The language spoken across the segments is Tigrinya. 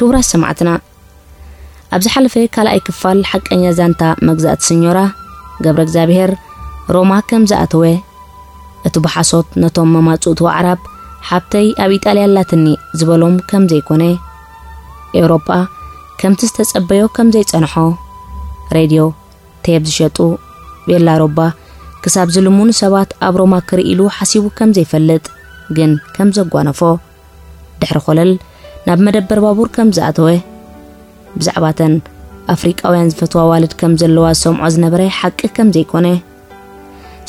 ክቡራት ሰማዕትና ኣብ ዝሓለፈ ካልኣይ ክፋል ሓቀኛ ዛንታ መግዛእቲ ስኞራ ገብረ እግዚኣብሔር ሮማ ከም ዝኣተወ እቲ ብሓሶት ነቶም መማጽእቱ ኣዕራብ ሓብተይ ኣብ ኢጣልያ ኣላትኒ ዝበሎም ከም ዘይኮነ ኤውሮጳ ከምቲ ዝተጸበዮ ከም ዘይጸንሖ ሬድዮ ቴብ ዝሸጡ ቤላ ሮባ ክሳብ ዝልሙ ንሰባት ኣብ ሮማ ክርኢ ኢሉ ሓሲቡ ከም ዘይፈልጥ ግን ከም ዘጓነፎ ድሕሪ ኮለል ናብ መደበር ባቡር ከም ዝኣተወ ብዛዕባተን ኣፍሪቃውያን ዝፈትዋ ዋልድ ከም ዘለዋ ዝሰምዖ ዝነበረ ሓቂ ከም ዘይኮነ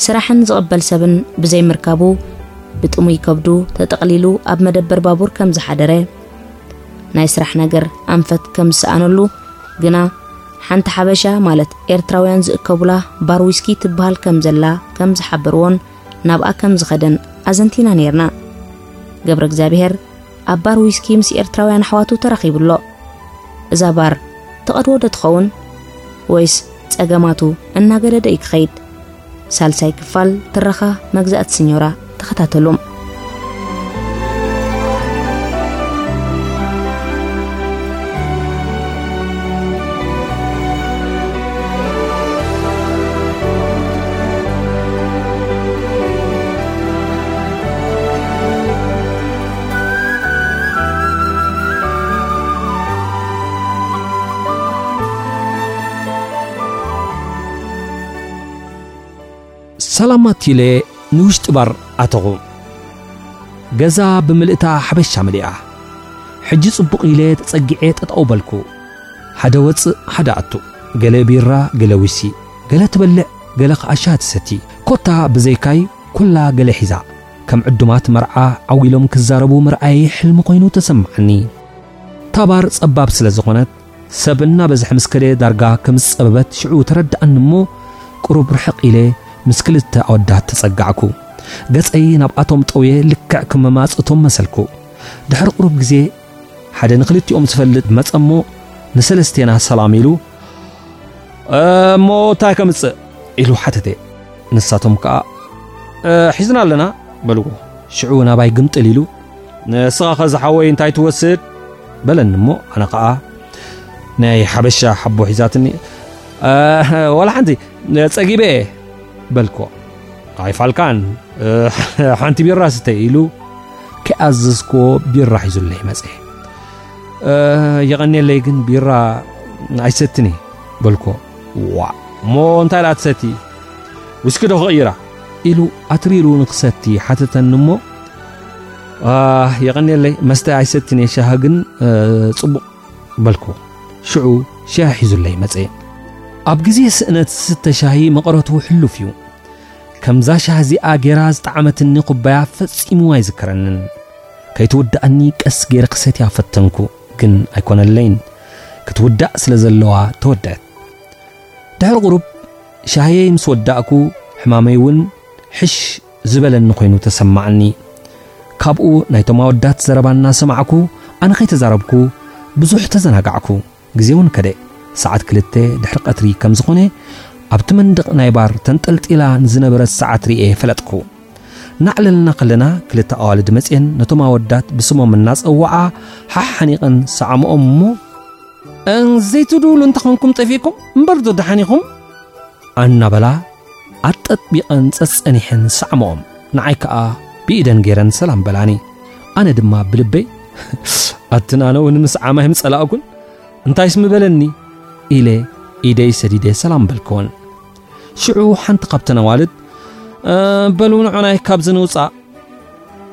ስራሕን ዝቕበል ሰብን ብዘይምርካቡ ብጥሙይ ከብዱ ተጠቕሊሉ ኣብ መደበር ባቡር ከም ዝሓደረ ናይ ስራሕ ነገር ኣንፈት ከም ዝሰኣነሉ ግና ሓንቲ ሓበሻ ማለት ኤርትራውያን ዝእከቡላ ባር ዊስኪ ትበሃል ከም ዘላ ከም ዝሓበርዎን ናብኣ ከም ዝኸደን ኣዘንቲና ነይርና ገብረ እግዚኣብሄር ኣብ ባር ዊስኪ ምስ ኤርትራውያን ኣሕዋቱ ተራኺቡ ኣሎ እዛ ባር ተቐድዎ ዶ ትኸውን ወይስ ጸገማቱ እናገደደ እዩ ክኸይድ ሳልሳይ ክፋል ትረኻ መግዛእቲ ስኞራ ተኸታተሉ ሰላማት ኢለ ንውሽጢ ባር ኣተኹ ገዛ ብምልእታ ሓበሻ መሊኣ ሕጂ ጽቡቕ ኢለ ተጸጊዐ ጠጠው በልኩ ሓደ ወጽእ ሓደ ኣቱ ገለ ቢራ ገለ ዊሲ ገለ ትበልዕ ገለ ኸኣ ሻህ ትሰቲ ኮታ ብዘይካይ ኩላ ገለ ሒዛ ከም ዕዱማት መርዓ ዓው ኢሎም ክዛረቡ ምርኣየይ ሕልሚ ኮይኑ ተሰማዓኒ። እታ ባር ጸባብ ስለ ዝኾነት ሰብ እናበዝሐ ምስ ከደ ዳርጋ ከም ዝጸበበት ሽዑ ተረድኣኒ እሞ ቅሩብ ርሕቕ ኢለ ምስ ክልተ ኣወዳት ተጸጋዕኩ። ገጸይ ናብኣቶም ጠውየ ልክዕ ከም መማጽእቶም መሰልኩ። ድሕሪ ቅሩብ ግዜ ሓደ ንክልቲኦም ዝፈልጥ መጸ እሞ ንሰለስቴና ሰላም ኢሉ እሞ እንታይ ከምጽእ ኢሉ ሓተተ። ንሳቶም ከኣ ሒዝና ኣለና በልዎ። ሽዑ ናባይ ግምጥል ኢሉ ንስኻኸ ዝሓወይ እንታይ ትወስድ በለኒ እሞ ኣነ ከኣ ናይ ሓበሻ ሓቦ ሒዛትኒ ዋላ ሓንቲ ጸጊበ እየ በልክዎ ኣይፋልካን ሓንቲ ቢራ ስተ ኢሉ ከይኣዘዝክዎ ቢራ ሒዙለይ መጸ የቐንየለይ ግን ቢራ ኣይሰትኒ በልክዎ ዋእ እሞ እንታይ ደኣ ትሰቲ ውስኪ ዶ ክቕይራ ኢሉ ኣትሪሩ ንክሰቲ ሓተተኒ እሞ የቐንየለይ መስተ ኣይሰትን እየ ሻሂ ግን ጽቡቕ በልኩ ሽዑ ሻሂ ሒዙለይ መጸ ኣብ ግዜ ስእነት ዝስተ ሻሂ መቐረቱ ሕሉፍ እዩ ከምዛ ሻሂ እዚኣ ጌራ ዝጠዓመትኒ ኩባያ ፈጺሙ ኣይዝከረንን ከይትውድኣኒ ቀስ ገይረ ክሰትያ ፈተንኩ ግን ኣይኮነለይን ክትውዳእ ስለ ዘለዋ ተወድአት። ድሕሪ ቁሩብ ሻህየይ ምስ ወዳእኩ ሕማመይ እውን ሕሽ ዝበለኒ ኮይኑ ተሰማዕኒ። ካብኡ ናይቶም ኣወዳት ዘረባ እናሰማዕኩ ኣነ ከይተዛረብኩ ብዙሕ ተዘናጋዕኩ። ግዜ እውን ከደ። ሰዓት ክልተ ድሕሪ ቀትሪ ከም ዝኾነ ኣብቲ መንደቕ ናይ ባር ተንጠልጢላ ንዝነበረት ሰዓት ርእየ ፈለጥኩ። ናዕልልና ከለና ክልተ ኣዋልድ መጽየን ነቶም ኣወዳት ብስሞም እናጸዋዓ ሓሓኒቐን ሰዓምኦም እሞ እንዘይትድውሉ እንተኾንኩም ጠፊእኩም እምበርዶ ደሓን ኢኹም ኣናበላ ኣጠጥቢቐን ጸጸኒሐን ሰዓምኦም ንዓይ ከኣ ብኢደን ገይረን ሰላም በላኒ ኣነ ድማ ብልበይ ኣትን ኣነ እውን ምስ ዓማይም ጸላእኩን እንታይስ ምበለኒ ኢለ ኢደይ ሰዲደ ሰላም በልክወን ሽዑ ሓንቲ ካብተን ኣዋልድ በሉ ንዑናይ ካብዚ ንውፃእ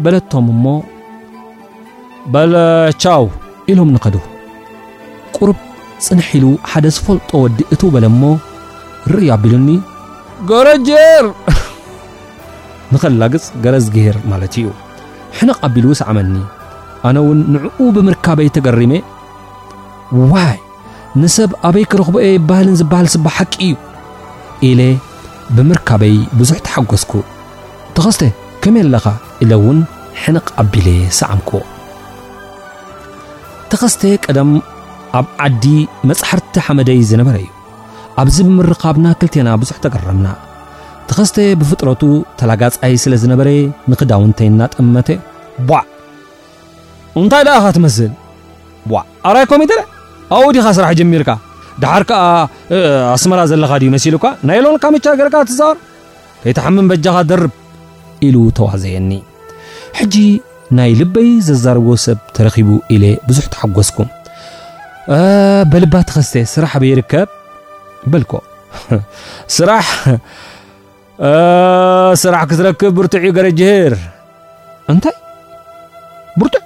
በለቶም እሞ በለ ቻው ኢሎም ንኸዱ ቁርብ ፅንሕ ኢሉ ሓደ ዝፈልጦ ወዲ እቱ በለ እሞ ርኢ ኣቢሉኒ ገረጀር ንኸላግፅ ገረዝግሄር ማለት እዩ ሕንቕ ኣቢሉ ሰዓመኒ ኣነ እውን ንዕኡ ብምርካበይ ተገሪመ ዋይ ንሰብ ኣበይ ክረኽቦ እየ ይበሃልን ዝበሃልስ እባ ሓቂ እዩ ኢለ ብምርካበይ ብዙሕ ተሓጐስኩ። ተኸስተ ከመይ ኣለኻ ኢለ እውን ሕንቕ ኣቢለ ሰዓምኩ። ተኸስተ ቀደም ኣብ ዓዲ መጽሕርቲ ሓመደይ ዝነበረ እዩ። ኣብዚ ብምርኻብና ክልቴና ብዙሕ ተገረምና። ተኸስተ ብፍጥረቱ ተላጋጻይ ስለ ዝነበረ ንኽዳውንተይ እናጠመተ ቧዕ እንታይ ደኣ እኻ ትመስል ዋእ ኣራይ ኮሚደረ ኣብኡ ዲኻ ስራሕ ጀሚርካ ደሓር ከኣ ኣስመራ ዘለኻ ድዩ መሲሉካ ናይሎን ካምቻ ገርካ ትዛወር ከይትሓምም በጃኻ ደርብ ኢሉ ተዋዘየኒ ሕጂ ናይ ልበይ ዘዛርቦ ሰብ ተረኺቡ ኢለ ብዙሕ ተሓጎስኩ በልባ ተኸስተ ስራሕ በይርከብ በልኮ ስራሕ ስራሕ ክትረክብ ብርቱዕ እዩ ገረጅህር እንታይ ብርቱዕ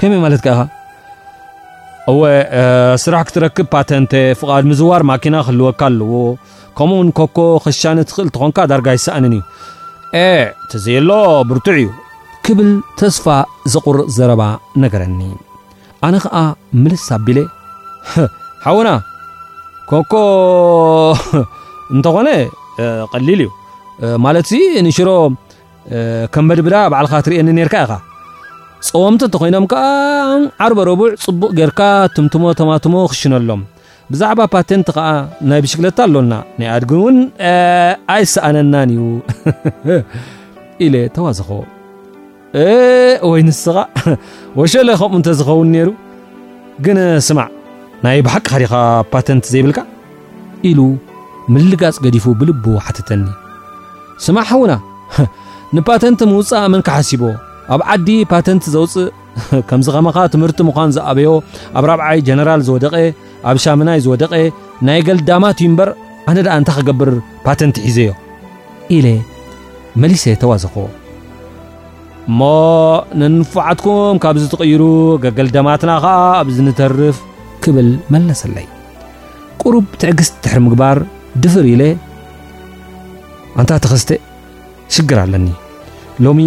ከመይ ማለት ከኣ እወ ስራሕ ክትረክብ ፓተንተ ፍቓድ ምዝዋር ማኪና ክህልወካ ኣለዎ ከምኡ ውን ኮኮ ክሻነ ትኽእል ትኾንካ ዳርጋ ይሰኣንን እዩ ኤ ተዘየሎ ብርቱዕ እዩ ክብል ተስፋ ዘቑርፅ ዘረባ ነገረኒ ኣነ ኸኣ ምልስ ኣቢለ ሓውና ኮኮ እንተኾነ ቀሊል እዩ ማለትሲ ንሽሮ ከም መድብዳ ባዕልካ ትርእየኒ ነርካ ኢኻ ጸወምቲ እንተኾይኖም ከዓ ዓርበ ረቡዕ ጽቡቕ ጌርካ ትምትሞ ተማትሞ ክሽነሎም ብዛዕባ ፓቴንት ከዓ ናይ ብሽክለታ ኣሎና ናይ ኣድጊ እውን ኣይሰኣነናን እዩ ኢለ ተዋዘኸዎ እእ ወይ ንስኻ ወሸለ ከምኡ እንተ ዝኸውን ነይሩ ግን ስማዕ ናይ ብሓቂ ኸዲኻ ፓተንት ዘይብልካ ኢሉ ምልጋጽ ገዲፉ ብልቡ ሓተተኒ ስማዕ ሓውና ንፓተንት ምውፃእ መን ክሓሲቦ ኣብ ዓዲ ፓተንት ዘውፅእ ከምዚ ኸማኻ ትምህርቲ ምዃን ዝኣበዮ ኣብ ራብዓይ ጀነራል ዝወደቐ ኣብ ሻምናይ ዝወደቐ ናይ ገልዳማት እዩ እምበር ኣነ ደኣ እንታይ ክገብር ፓተንት ሒዘዮ ኢለ መሊሰ ተዋዘኽዎ። እሞ ንንፉዓትኩም ካብዚ ትቕይሩ ገገልደማትና ኸኣ ኣብዚ ንተርፍ ክብል መለሰለይ። ቁሩብ ትዕግስት ድሕሪ ምግባር ድፍር ኢለ ኣንታ ተኸስተ ሽግር ኣለኒ ሎሚ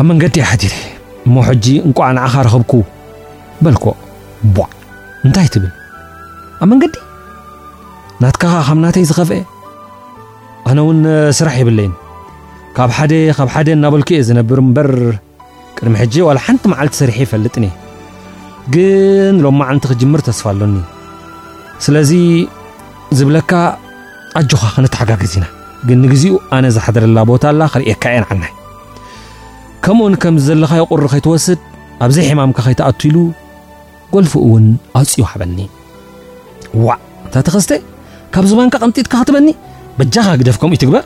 ኣብ መንገዲ እየ ሓዲረ እሞ ሕጂ እንቋዕ ንዓኻ ረኸብኩ በልክዎ። ቧዕ እንታይ ትብል ኣብ መንገዲ ናትካ ኸኣ ከም ናተይ ዝኸፍኤ ኣነ እውን ስራሕ የብለይን ካብ ሓደ ካብ ሓደ እናበልኩ እየ ዝነብር እምበር ቅድሚ ሕጂ ዋላ ሓንቲ መዓልቲ ሰሪሐ ይፈልጥን እየ ግን ሎም መዓልቲ ክጅምር ተስፋ ኣሎኒ ስለዚ ዝብለካ ኣጆኻ ክንተሓጋገዝ ኢና ግን ንግዚኡ ኣነ ዝሓደረላ ቦታ ኣላ ክርእየካ እየ ንዓናይ ከምኡውን ከምዚ ዘለኻዮ ቁሪ ከይትወስድ ኣብዘይ ሕማምካ ከይትኣቱ ኢሉ ጎልፉ እውን ኣውጺኡ ሃበኒ። ዋዕ እንታ ተኸስተ ካብ ዝባንካ ቀንጢጥካ ክትበኒ በጃኻ ግደፍ ከምኡ ይትግበር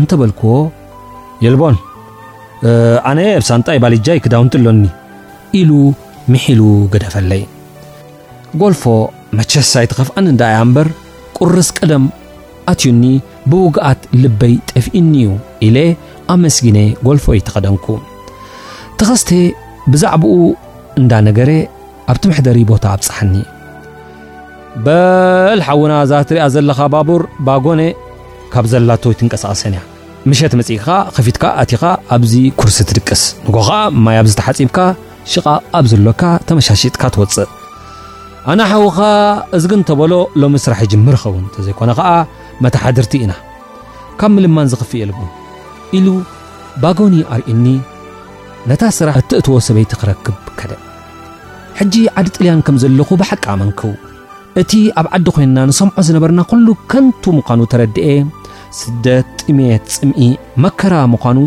እንተ በልክዎ የልቦን ኣነ ኣብ ሳንጣይ ባሊጃይ ክዳውንቲ ኣሎኒ ኢሉ ምሒሉ ገደፈለይ ጎልፎ መቸስ ኣይትኸፍኣን እንዳ እያ እምበር ቁርስ ቀደም ኣትዩኒ ብውግኣት ልበይ ጠፍኢኒ እዩ ኢለ ኣመስጊነ ጎልፎይ ተኸደንኩ ተኸስተ ብዛዕባኡ እንዳ ነገሬ ኣብቲ መሕደሪ ቦታ ኣብጽሓኒ። በል ሓውና እዛ ትሪኣ ዘለኻ ባቡር ባጎነ ካብ ዘላቶ ኣይትንቀሳቐሰን እያ። ምሸት መጺእካ ከፊትካ ኣቲኻ ኣብዚ ኩርሲ ትድቅስ። ንጎ ኸኣ ማይ ኣብዚ ተሓጺብካ ሽቓቕ ኣብ ዘሎካ ተመሻሺጥካ ትወጽእ ኣነ ሓውኻ እዝጊ እንተበሎ ሎሚ ስራሕ ይጅምር ይኸውን እንተዘይኮነ ኸዓ መተሓድርቲ ኢና ካብ ምልማን ዝኽፍእ የልቡን ኢሉ ባጎኒ ኣርእኒ ነታ ስራሕ እትእትዎ ሰበይቲ ክረክብ ከደ። ሕጂ ዓዲ ጥልያን ከም ዘለኹ ብሓቂ ኣመንኩ። እቲ ኣብ ዓዲ ኾይንና ንሰምዖ ዝነበርና ኩሉ ከንቱ ምዃኑ ተረድኤ። ስደት፣ ጥሜት፣ ጽምኢ፣ መከራ ምዃኑ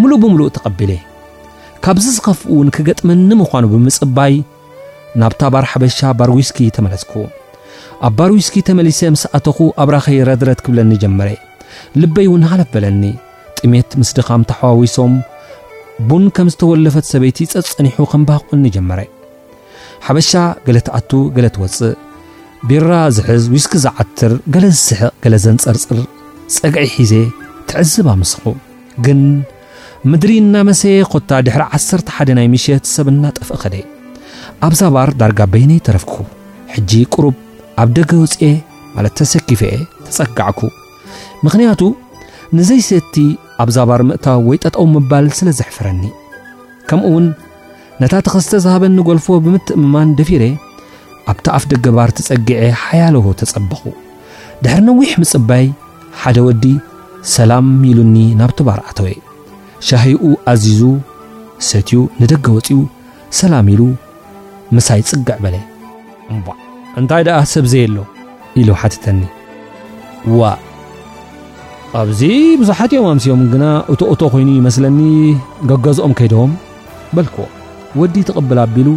ምሉእ ብምሉእ ተቐቢለ። ካብዚ ዝኸፍእ እውን ክገጥመኒ ምዃኑ ብምጽባይ ናብታ ባር ሓበሻ ባር ዊስኪ ተመለስኩ። ኣብ ባር ዊስኪ ተመሊሰ ምስ ኣተኹ ኣብራኸይ ረድረድ ክብለኒ ጀመረ። ልበይ እውን ሃለፍ በለኒ። ጥሜት ምስ ድኻም ተሓዋዊሶም ቡን ከም ዝተወለፈት ሰበይቲ ጸጸኒሑ ከምባህቁኒ ጀመረ። ሓበሻ ገለ ትኣቱ ገለ ትወጽእ፣ ቢራ ዝሕዝ ዊስኪ ዝዓትር፣ ገለ ዝስሕቕ ገለ ዘንጸርጽር ጸግዒ ሒዘ ትዕዝብ ኣምስኹ። ግን ምድሪ እናመሰየ ኮታ ድሕሪ ዓሰርተ ሓደ ናይ ምሸት ሰብ እናጠፍእ ኸደ። ኣብዛ ባር ዳርጋ በይነይ ተረፍኩ። ሕጂ ቁሩብ ኣብ ደገ ወጽኤ ማለት ተሰኪፈኤ ተጸጋዕኩ። ምኽንያቱ ንዘይሰቲ ኣብዛ ባር ምእታው ወይ ጠጠው ምባል ስለ ዘሕፍረኒ ከምኡውን ነታ ተኸስተ ዝሃበኒ ጎልፎ ብምትእምማን ደፊረ ኣብቲ ኣፍ ደገ ባር ተጸጊዐ ሓያለዎ ተጸበኹ ድሕሪ ነዊሕ ምጽባይ ሓደ ወዲ ሰላም ኢሉኒ ናብቲ ባር ኣተወ ሻሂኡ ኣዚዙ ሰትዩ ንደገ ወጺኡ ሰላም ኢሉ ምሳይ ጽግዕ በለ። እምቧእ እንታይ ደኣ ሰብ ዘየሎ? ኢሉ ሓተተኒ። ዋእ ኣብዚ ብዙሓት እዮም ኣምስዮም፣ ግና እቶ እቶ ኮይኑ ይመስለኒ ገገዝኦም ከይዶም በልክዎ። ወዲ ትቕብል ኣቢሉ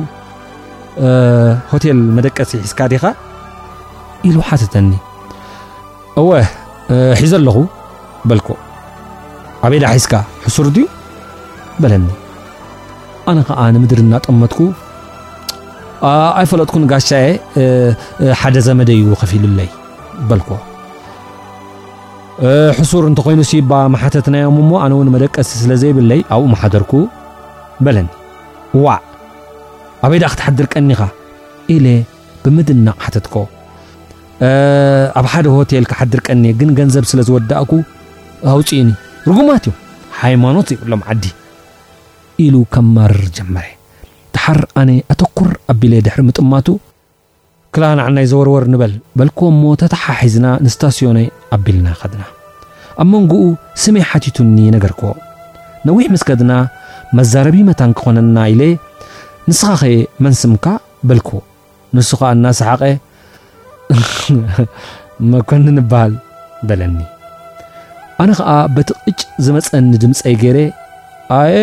ሆቴል መደቀሲ ሒዝካ ዲኻ ኢሉ ሓተተኒ። እወ ሒዘ ኣለኹ በልኩ። ኣበይ ደኣ ሒዝካ ሕሱር ድዩ በለኒ። ኣነ ኸኣ ንምድሪ እናጠመትኩ ኣይፈለጥኩን ጋሻየ ሓደ ዘመደ እዩ ከፊሉለይ በልኮ ሕሱር እንተኾይኑ ሲባ መሓተትናዮም እሞ ኣነ እውን መደቀሲ ስለ ዘይብለይ ኣብኡ መሓደርኩ በለኒ ዋዕ ኣበይ ደኣ ክትሓድር ቀኒኻ ኢለ ብምድናቕ ሓተትክኦ። ኣብ ሓደ ሆቴል ክሓድር ቀንየ፣ ግን ገንዘብ ስለ ዝወዳእኩ ኣውፅኡኒ። ርጉማት እዮም፣ ሃይማኖት ዘይብሎም ዓዲ ኢሉ ከማርር ጀመረ። ድሓር ኣነ ኣተኩር ኣቢለ ድሕሪ ምጥማቱ ክላናዕናይ ዘወርወር ንበል በልክዎ እሞ ተተሓሒዝና ንስታስዮነ ኣቢልና ኸድና። ኣብ መንጎኡ ስመይ ሓቲቱኒ ነገርክዎ። ነዊሕ ምስ ከድና መዛረቢ መታን ክኾነና ኢለ ንስኻኸ መን ስምካ በልክዎ። ንሱ ኸኣ እናሰሓቐ መኰንን እበሃል በለኒ። ኣነ ኸኣ በቲ ቕጭ ዝመጸኒ ድምጸይ ገይረ ኣየ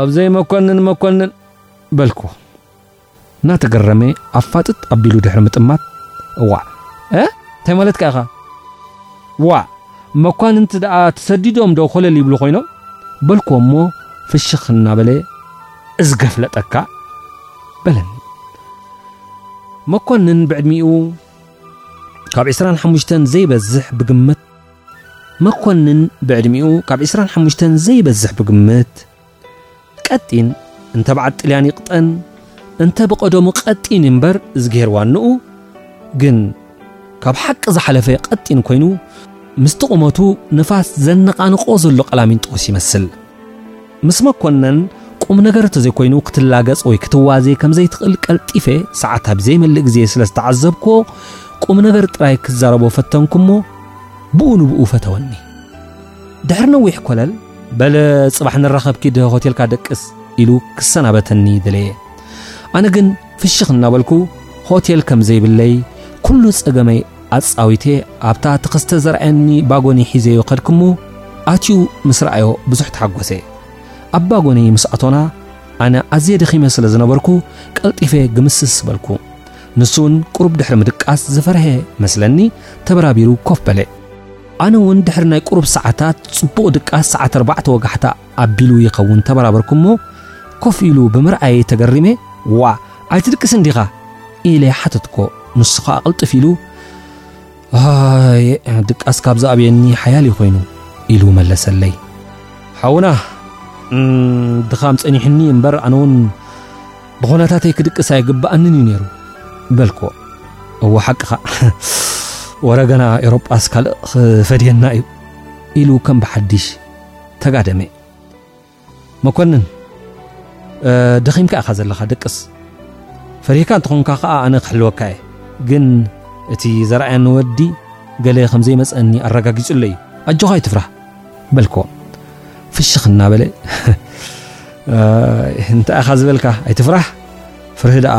ኣብዘይ መኰንን መኰንን በልክዎ። እናተገረመ ኣፋጥጥ ኣቢሉ ድሕሪ ምጥማት እዋዕ እ እንታይ ማለትካ ኢኻ ዋዕ መኳንንቲ ደኣ ተሰዲዶም ዶ ኮለል ይብሉ ኮይኖም በልኩዎ እሞ ፍሽኽ እናበለ እዝገፍለጠካ በለኒ መኮንን ብዕድሚኡ ካብ 25 ዘይበዝሕ ብግምት መኮንን ብዕድሚኡ ካብ 25 ዘይበዝሕ ብግምት ቀጢን እንተ በዓል ጥልያን ይቕጠን እንተ ብቐደሙ ቀጢን እምበር እዝግሄር ዋንኡ ግን ካብ ሓቂ ዝሓለፈ ቀጢን ኮይኑ ምስቲ ቁመቱ ንፋስ ዘነቓንቆ ዘሎ ቀላሚንጦስ ይመስል ምስ መኮነን ቁምነገር እንተዘይኮይኑ ክትላገጽ ወይ ክትዋዜ ከምዘይትኽእል ቀልጢፈ ሰዓት ኣብ ዘይመልእ ግዜ ስለ ዝተዓዘብክዎ ቁምነገር ጥራይ ክዛረቦ ፈተንኩ እሞ ብኡ ንብኡ ፈተወኒ። ድሕሪ ነዊሕ ኮለል በለ ጽባሕ ንራኸብ ኪድ ሆቴልካ ደቅስ ኢሉ ክሰናበተኒ ደለየ። ኣነ ግን ፍሽኽ እናበልኩ ሆቴል ከም ዘይብለይ ኩሉ ጸገመይ ኣጻዊቴ ኣብታ ተኸስተ ዘርኣየኒ ባጎኒ ሒዘዮ ከድክሙ ኣትዩ ምስ ረኣዮ ብዙሕ ተሓጎሰ ኣብ ባጎኒ ምስ ኣቶና ኣነ ኣዝየ ደኺመ ስለ ዝነበርኩ ቀልጢፈ ግምስስ በልኩ ንሱ እውን ቁሩብ ድሕሪ ምድቃስ ዝፈርሀ መስለኒ ተበራቢሩ ኮፍ በለ ኣነ እውን ድሕሪ ናይ ቁሩብ ሰዓታት ጽቡቕ ድቃስ ሰዓት ኣርባዕተ ወጋሕታ ኣቢሉ ይኸውን ተበራበርኩሞ ኮፍ ኢሉ ብምርኣየይ ተገሪመ ዋእ ኣይትድቅስን ዲኻ ኢለ ሓተትኮ ንሱ ከዓ ቅልጥፍ ኢሉ ድቃስ ካብ ዝኣብየኒ ሓያል ኮይኑ ኢሉ መለሰለይ ሓውና ድኻም ጸኒሕኒ እምበር ኣነ እውን ብኹነታተይ ክድቅስ ኣይግባኣንን እዩ ነይሩ በልኮ እዎ ሓቅኻ ወረገና ኤሮጳስ ካልእ ክፈድየና እዩ ኢሉ ከም ብሓድሽ ተጋደመ መኮንን ደኺምካ ኢኻ ዘለኻ ደቅስ ፈሪህካ እንተኾንካ ከዓ ኣነ ክሕልወካ እየ ግን እቲ ዘርኣየኒ ወዲ ገለ ከም ዘይመፀኒ ኣረጋጊጹለ እዩ ኣጆኻ ኣይትፍራህ በልክዎ ፍሽኽ እናበለ እንታይ ኢኻ ዝበልካ ኣይትፍራህ ፍርሂ ደኣ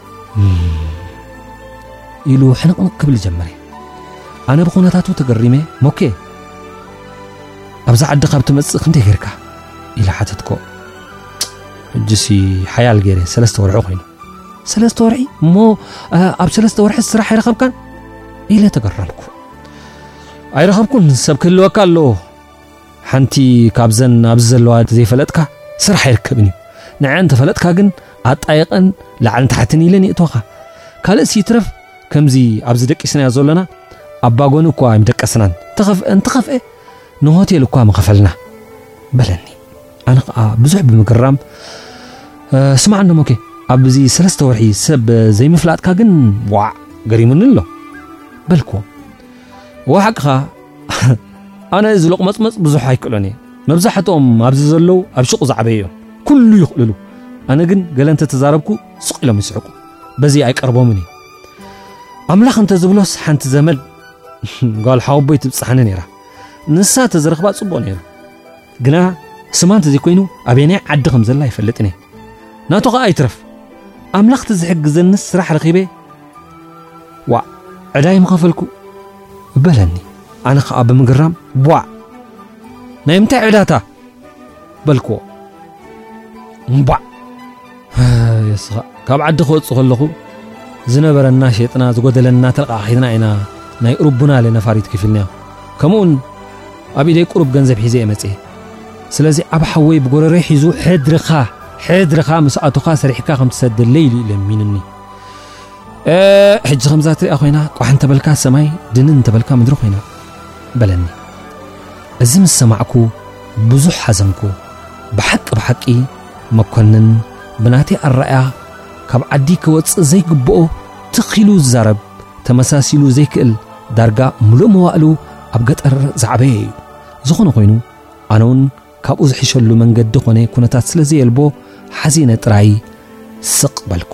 ኢሉ ሕንቕንቕ ክብል ጀመረ ኣነ ብኩነታቱ ተገሪመ ሞኬ ኣብዛ ዓዲ ካብ ትመፅእ ክንደይ ጌርካ ኢለ ሓተትኮ ሕጅሲ ሓያል ገይረ ሰለስተ ወርሒ ኮይኑ ሰለስተ ወርሒ እሞ ኣብ ሰለስተ ወርሒ ስራሕ ኣይረኸብካን ኢለ ተገረምኩ ኣይረኸብኩን ሰብ ክህልወካ ኣለዎ ሓንቲ ካብዘን ኣብዚ ዘለዋ ዘይፈለጥካ ስራሕ ኣይርከብን እዩ ንዐን ተፈለጥካ ግን ኣጣይቐን ላዕልን ታሕትን ኢለን ይእቶኻ ካልእስ ይትረፍ ከምዚ ኣብዚ ደቂስናዮ ዘለና ኣባጎኒ እኳ ኣይምደቀስናን ተኸፍአ እንተኸፍአ ንሆቴል እኳ ምኸፈልና በለኒ ኣነ ከዓ ብዙሕ ብምግራም ስማዕ እንደሞኬ ኣብዚ ሰለስተ ወርሒ ሰብ ዘይምፍላጥካ ግን ዋዕ ገሪሙኒ ኣሎ በልክዎ ዋሕቅኻ ኣነ እዚ ሎቕመጽመጽ ብዙሕ ኣይክእሎን እየ መብዛሕትኦም ኣብዚ ዘለዉ ኣብ ሽቑ ዝዓበዩ እዮም ኩሉ ይኽእልሉ ኣነ ግን ገለ እንተ ተዛረብኩ ስቕ ኢሎም ይስሕቁ በዚ ኣይቀርቦምን እዩ ኣምላኽ እንተ ዝብሎስ ሓንቲ ዘመድ ጓል ሓወቦይ ትብጽሓኒ ነይራ ንሳ ተዝረኽባ ጽቡቕ ነይሩ ግና ስማ እንተዘይኮይኑ ኣበየናይ ዓዲ ከም ዘላ ኣይፈልጥን እየ ናቱ ኸዓ ኣይትረፍ ኣምላኽቲ ዝሕግዘንስ ስራሕ ረኺበ ዋዕ ዕዳይ ምኸፈልኩ በለኒ ኣነ ከዓ ብምግራም ቧዕ ናይ ምንታይ ዕዳታ በልክዎ እምቧዕ የስኻ ካብ ዓዲ ክወጽእ ከለኹ ዝነበረና ሸጥና ዝጎደለና ተለቃሒትና ኢና ናይ ሩቡናለ ነፋሪት ክፊልና ከምኡውን ኣብ ኢደይ ቁሩብ ገንዘብ ሒዘ እየ መጽኤ ስለዚ ዓብ ሓወይ ብጎረረ ሒዙ ሕድርኻ ሕድርኻ ምስ ኣቶኻ ሰሪሕካ ከም ትሰደለይ ኢሉ ለሚኑኒ ሕጂ ከምዛ ትሪኣ ኮይና ቋሕ እንተበልካ ሰማይ ድንን እንተበልካ ምድሪ ኮይና በለኒ እዚ ምስ ሰማዕኩ ብዙሕ ሓዘንኩ ብሓቂ ብሓቂ መኮንን ብናተይ ኣራእያ ካብ ዓዲ ክወጽእ ዘይግብኦ ትኽ ኢሉ ዝዛረብ ተመሳሲሉ ዘይክእል ዳርጋ ምሉእ መዋእሉ ኣብ ገጠር ዝዓበየ እዩ ዝኾነ ኮይኑ ኣነ እውን ካብኡ ዝሕሸሉ መንገዲ ኾነ ኩነታት ስለ ዘየልቦ ሓዚነ ጥራይ ስቕ በልኩ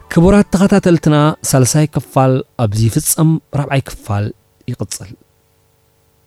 ክቡራት ተኸታተልትና ሳልሳይ ክፋል ኣብዚ ይፍጸም ራብዓይ ክፋል ይቕጽል።